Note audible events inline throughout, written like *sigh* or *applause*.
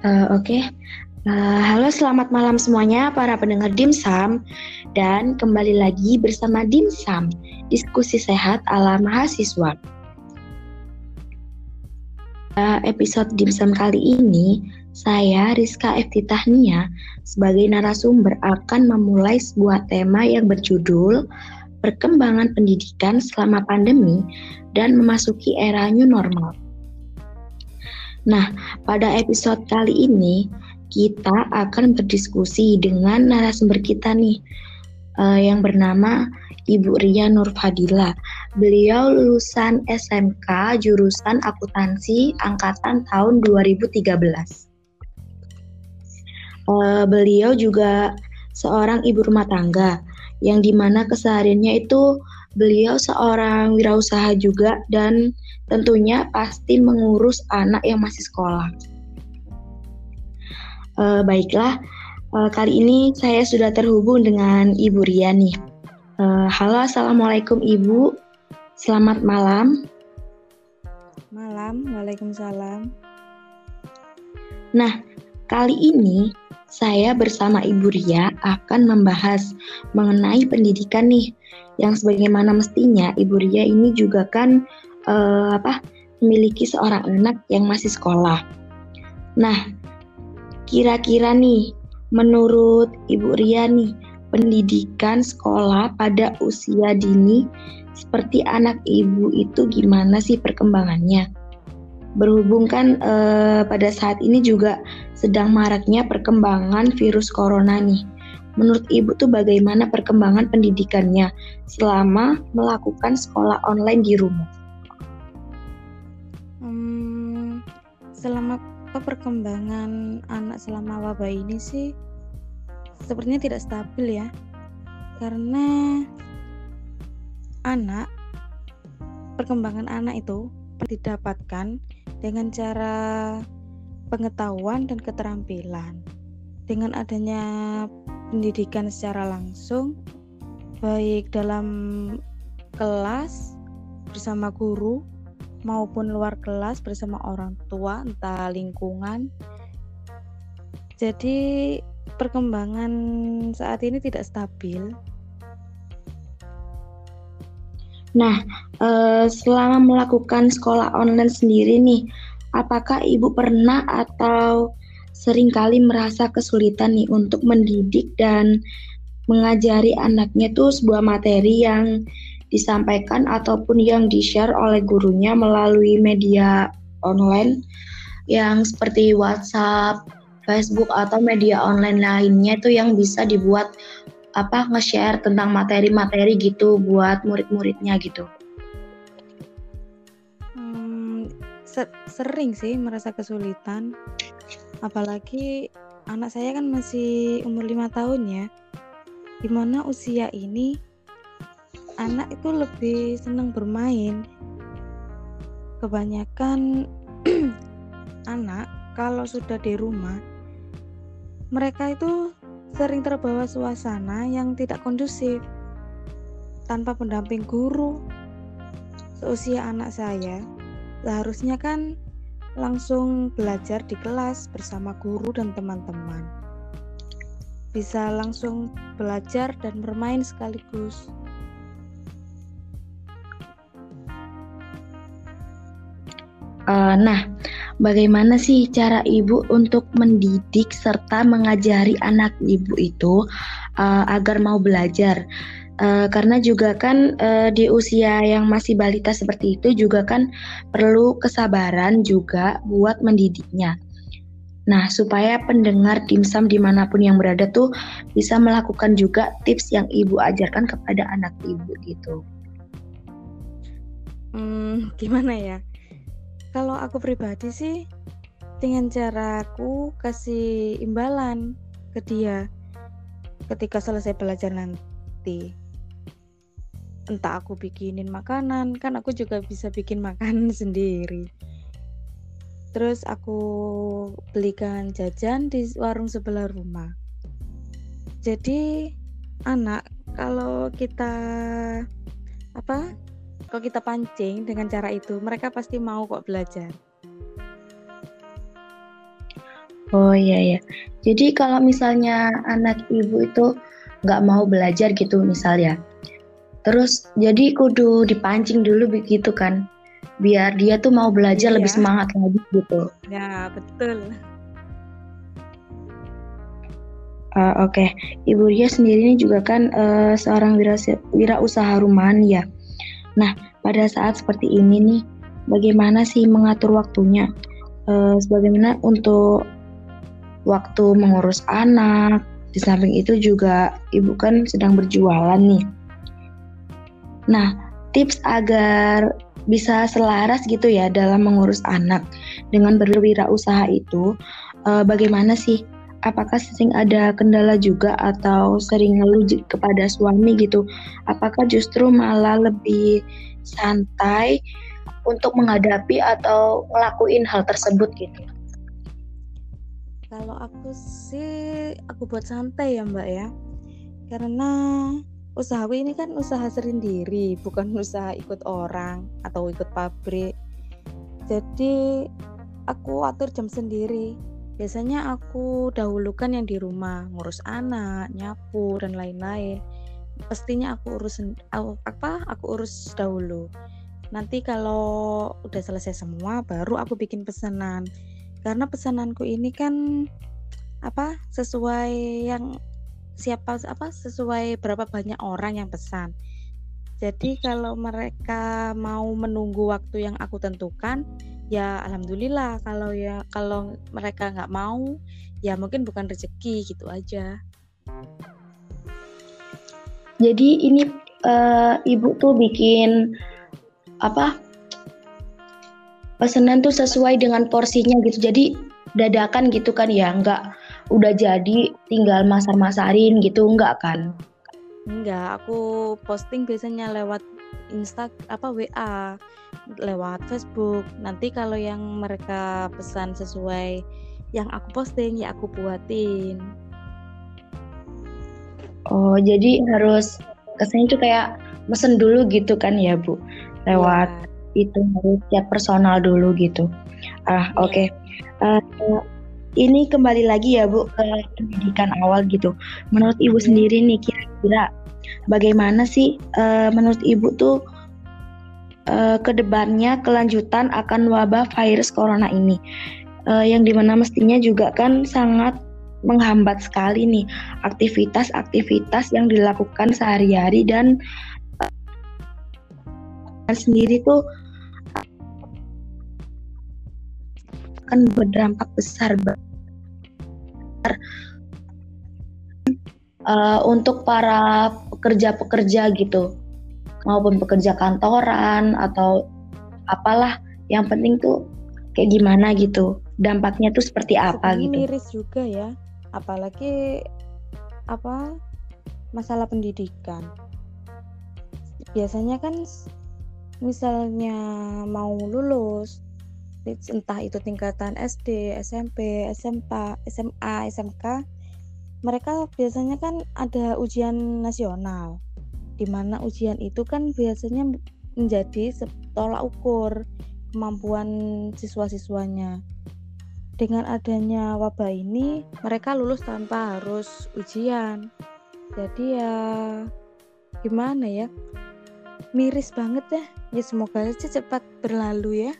Uh, Oke, okay. uh, halo selamat malam semuanya para pendengar Dimsum dan kembali lagi bersama Dimsum, diskusi sehat ala mahasiswa. Uh, episode Dimsum kali ini, saya Rizka Eftitahnia sebagai narasumber akan memulai sebuah tema yang berjudul Perkembangan Pendidikan Selama Pandemi dan Memasuki Era New Normal. Nah, pada episode kali ini kita akan berdiskusi dengan narasumber kita nih uh, yang bernama Ibu Ria Nur Fadila. Beliau lulusan SMK jurusan akuntansi angkatan tahun 2013. Uh, beliau juga seorang ibu rumah tangga yang di mana kesehariannya itu Beliau seorang wirausaha juga dan tentunya pasti mengurus anak yang masih sekolah. Uh, baiklah, uh, kali ini saya sudah terhubung dengan Ibu Ria nih. Uh, halo, assalamualaikum Ibu. Selamat malam. Malam, waalaikumsalam. Nah, kali ini saya bersama Ibu Ria akan membahas mengenai pendidikan nih, yang sebagaimana mestinya Ibu Ria ini juga kan uh, apa memiliki seorang anak yang masih sekolah. Nah, kira-kira nih, menurut Ibu Ria nih, pendidikan sekolah pada usia dini seperti anak ibu itu gimana sih perkembangannya? Berhubung kan eh, pada saat ini juga sedang maraknya perkembangan virus corona nih. Menurut Ibu tuh bagaimana perkembangan pendidikannya selama melakukan sekolah online di rumah? Hmm, selama perkembangan anak selama wabah ini sih sepertinya tidak stabil ya. Karena anak perkembangan anak itu didapatkan dengan cara pengetahuan dan keterampilan. Dengan adanya pendidikan secara langsung, baik dalam kelas bersama guru maupun luar kelas bersama orang tua, entah lingkungan. Jadi, perkembangan saat ini tidak stabil. Nah, eh, selama melakukan sekolah online sendiri nih, apakah ibu pernah atau sering kali merasa kesulitan nih untuk mendidik dan mengajari anaknya tuh sebuah materi yang disampaikan ataupun yang di-share oleh gurunya melalui media online yang seperti WhatsApp, Facebook atau media online lainnya itu yang bisa dibuat apa nge-share tentang materi-materi gitu buat murid-muridnya gitu? Hmm, sering sih merasa kesulitan, apalagi anak saya kan masih umur lima tahun ya, di mana usia ini anak itu lebih senang bermain. Kebanyakan *clears throat* anak kalau sudah di rumah mereka itu sering terbawa suasana yang tidak kondusif tanpa pendamping guru. Seusia anak saya, seharusnya kan langsung belajar di kelas bersama guru dan teman-teman. Bisa langsung belajar dan bermain sekaligus. Uh, nah, bagaimana sih cara ibu untuk mendidik serta mengajari anak ibu itu uh, agar mau belajar? Uh, karena juga kan uh, di usia yang masih balita seperti itu juga kan perlu kesabaran juga buat mendidiknya. Nah, supaya pendengar dimsum di mana pun yang berada tuh bisa melakukan juga tips yang ibu ajarkan kepada anak ibu gitu. Hmm, gimana ya? Kalau aku pribadi sih dengan cara aku kasih imbalan ke dia ketika selesai belajar nanti. Entah aku bikinin makanan, kan aku juga bisa bikin *laughs* makanan sendiri. Terus aku belikan jajan di warung sebelah rumah. Jadi anak kalau kita apa kalau kita pancing dengan cara itu mereka pasti mau kok belajar Oh iya ya. Jadi kalau misalnya anak ibu itu nggak mau belajar gitu misalnya, terus jadi kudu dipancing dulu begitu kan, biar dia tuh mau belajar iya. lebih semangat lagi gitu. Ya betul. Uh, Oke, okay. Ibu Ria sendiri ini juga kan uh, seorang wira, wira usaha rumahan ya. Nah, pada saat seperti ini nih, bagaimana sih mengatur waktunya? Uh, sebagaimana untuk waktu mengurus anak, di samping itu juga ibu kan sedang berjualan nih. Nah, tips agar bisa selaras gitu ya dalam mengurus anak dengan berwirausaha itu, uh, bagaimana sih? Apakah sering ada kendala juga atau sering ngeluh kepada suami gitu? Apakah justru malah lebih santai untuk menghadapi atau ngelakuin hal tersebut gitu? Kalau aku sih aku buat santai ya Mbak ya. Karena usahaku ini kan usaha sendiri, bukan *laughs* usaha ikut orang atau ikut pabrik. Jadi aku atur jam sendiri. Biasanya aku dahulukan yang di rumah, ngurus anak, nyapu dan lain-lain. Pastinya aku urus apa? Aku urus dahulu. Nanti kalau udah selesai semua baru aku bikin pesanan karena pesananku ini kan apa sesuai yang siapa apa sesuai berapa banyak orang yang pesan. Jadi kalau mereka mau menunggu waktu yang aku tentukan, ya alhamdulillah. Kalau ya kalau mereka nggak mau, ya mungkin bukan rezeki gitu aja. Jadi ini uh, ibu tuh bikin apa pesanan tuh sesuai dengan porsinya gitu jadi dadakan gitu kan ya nggak udah jadi tinggal masar-masarin gitu nggak kan Enggak, aku posting biasanya lewat Insta apa WA, lewat Facebook. Nanti kalau yang mereka pesan sesuai yang aku posting ya aku buatin. Oh, jadi harus kesannya tuh kayak mesen dulu gitu kan ya, Bu? Lewat ya itu harus chat personal dulu gitu. Ah, oke. Okay. Uh, eh, ini kembali lagi ya Bu ke pendidikan awal gitu. Menurut Ibu yeah. sendiri nih kira-kira bagaimana sih uh, menurut Ibu tuh uh, ke depannya kelanjutan akan wabah virus corona ini? Uh, yang di mana mestinya juga kan sangat menghambat sekali nih aktivitas-aktivitas yang dilakukan sehari-hari dan sendiri tuh akan berdampak besar uh, untuk para pekerja-pekerja gitu. Maupun pekerja kantoran atau apalah yang penting tuh kayak gimana gitu. Dampaknya tuh seperti apa Sebenarnya gitu. miris juga ya apalagi apa masalah pendidikan. Biasanya kan misalnya mau lulus entah itu tingkatan SD, SMP, SMP, SMA, SMK, mereka biasanya kan ada ujian nasional, di mana ujian itu kan biasanya menjadi tolak ukur kemampuan siswa-siswanya. Dengan adanya wabah ini, mereka lulus tanpa harus ujian. Jadi ya gimana ya? Miris banget ya. Ya semoga aja cepat berlalu ya.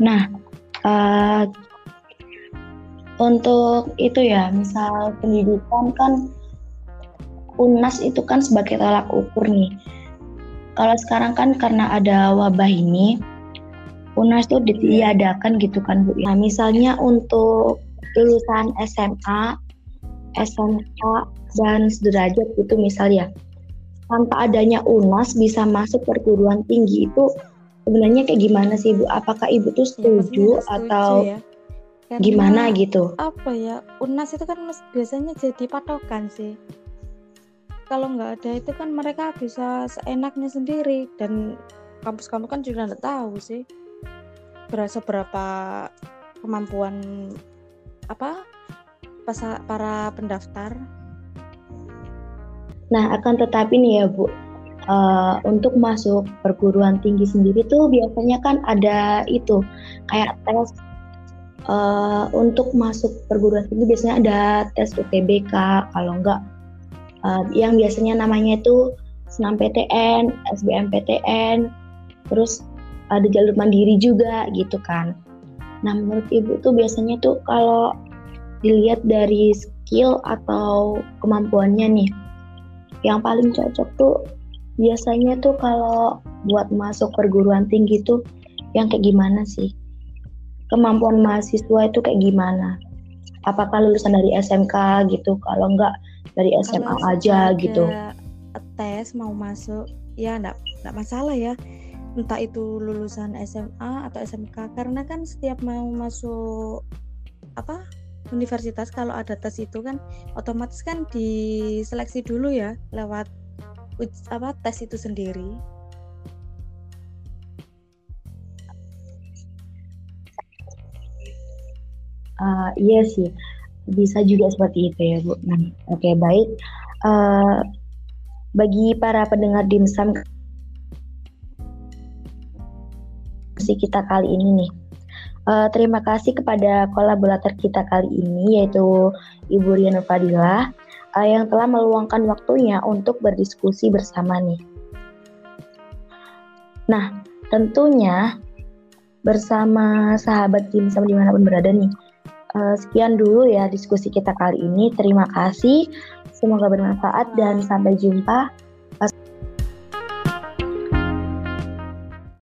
Nah, uh, untuk itu ya, misal pendidikan kan UNAS itu kan sebagai tolak ukur nih. Kalau sekarang kan karena ada wabah ini, UNAS itu ditiadakan gitu kan Bu. Nah, misalnya untuk lulusan SMA, SMK dan sederajat gitu misalnya, tanpa adanya UNAS bisa masuk perguruan tinggi itu sebenarnya kayak gimana sih Bu? Apakah Ibu tuh setuju, ya, atau ya. Karena, gimana gitu? Apa ya? UNAS itu kan biasanya jadi patokan sih. Kalau nggak ada itu kan mereka bisa seenaknya sendiri dan kampus-kampus kan juga nggak tahu sih berasa berapa kemampuan apa para pendaftar. Nah, akan tetapi nih ya Bu, uh, untuk masuk perguruan tinggi sendiri tuh biasanya kan ada itu kayak tes uh, untuk masuk perguruan tinggi biasanya ada tes UTBK kalau enggak uh, yang biasanya namanya itu SNMPTN, SBMPTN, terus ada jalur mandiri juga gitu kan. Nah menurut ibu tuh biasanya tuh kalau dilihat dari skill atau kemampuannya nih, yang paling cocok tuh biasanya tuh kalau buat masuk perguruan tinggi tuh yang kayak gimana sih? Kemampuan mahasiswa itu kayak gimana? Apakah lulusan dari SMK gitu? Kalau enggak dari SMA kalau aja gitu. Tes mau masuk ya enggak enggak masalah ya. Entah itu lulusan SMA atau SMK karena kan setiap mau masuk apa universitas kalau ada tes itu kan otomatis kan diseleksi dulu ya lewat apa tes itu sendiri? Uh, iya sih, bisa juga seperti itu ya Bu. Nah, oke okay, baik. Uh, bagi para pendengar dimsum kita kali ini nih. Uh, terima kasih kepada kolaborator kita kali ini yaitu Ibu Riana Fadila uh, yang telah meluangkan waktunya untuk berdiskusi bersama nih. Nah, tentunya bersama sahabat Kim sama di mana pun berada nih. Uh, sekian dulu ya diskusi kita kali ini. Terima kasih. Semoga bermanfaat dan sampai jumpa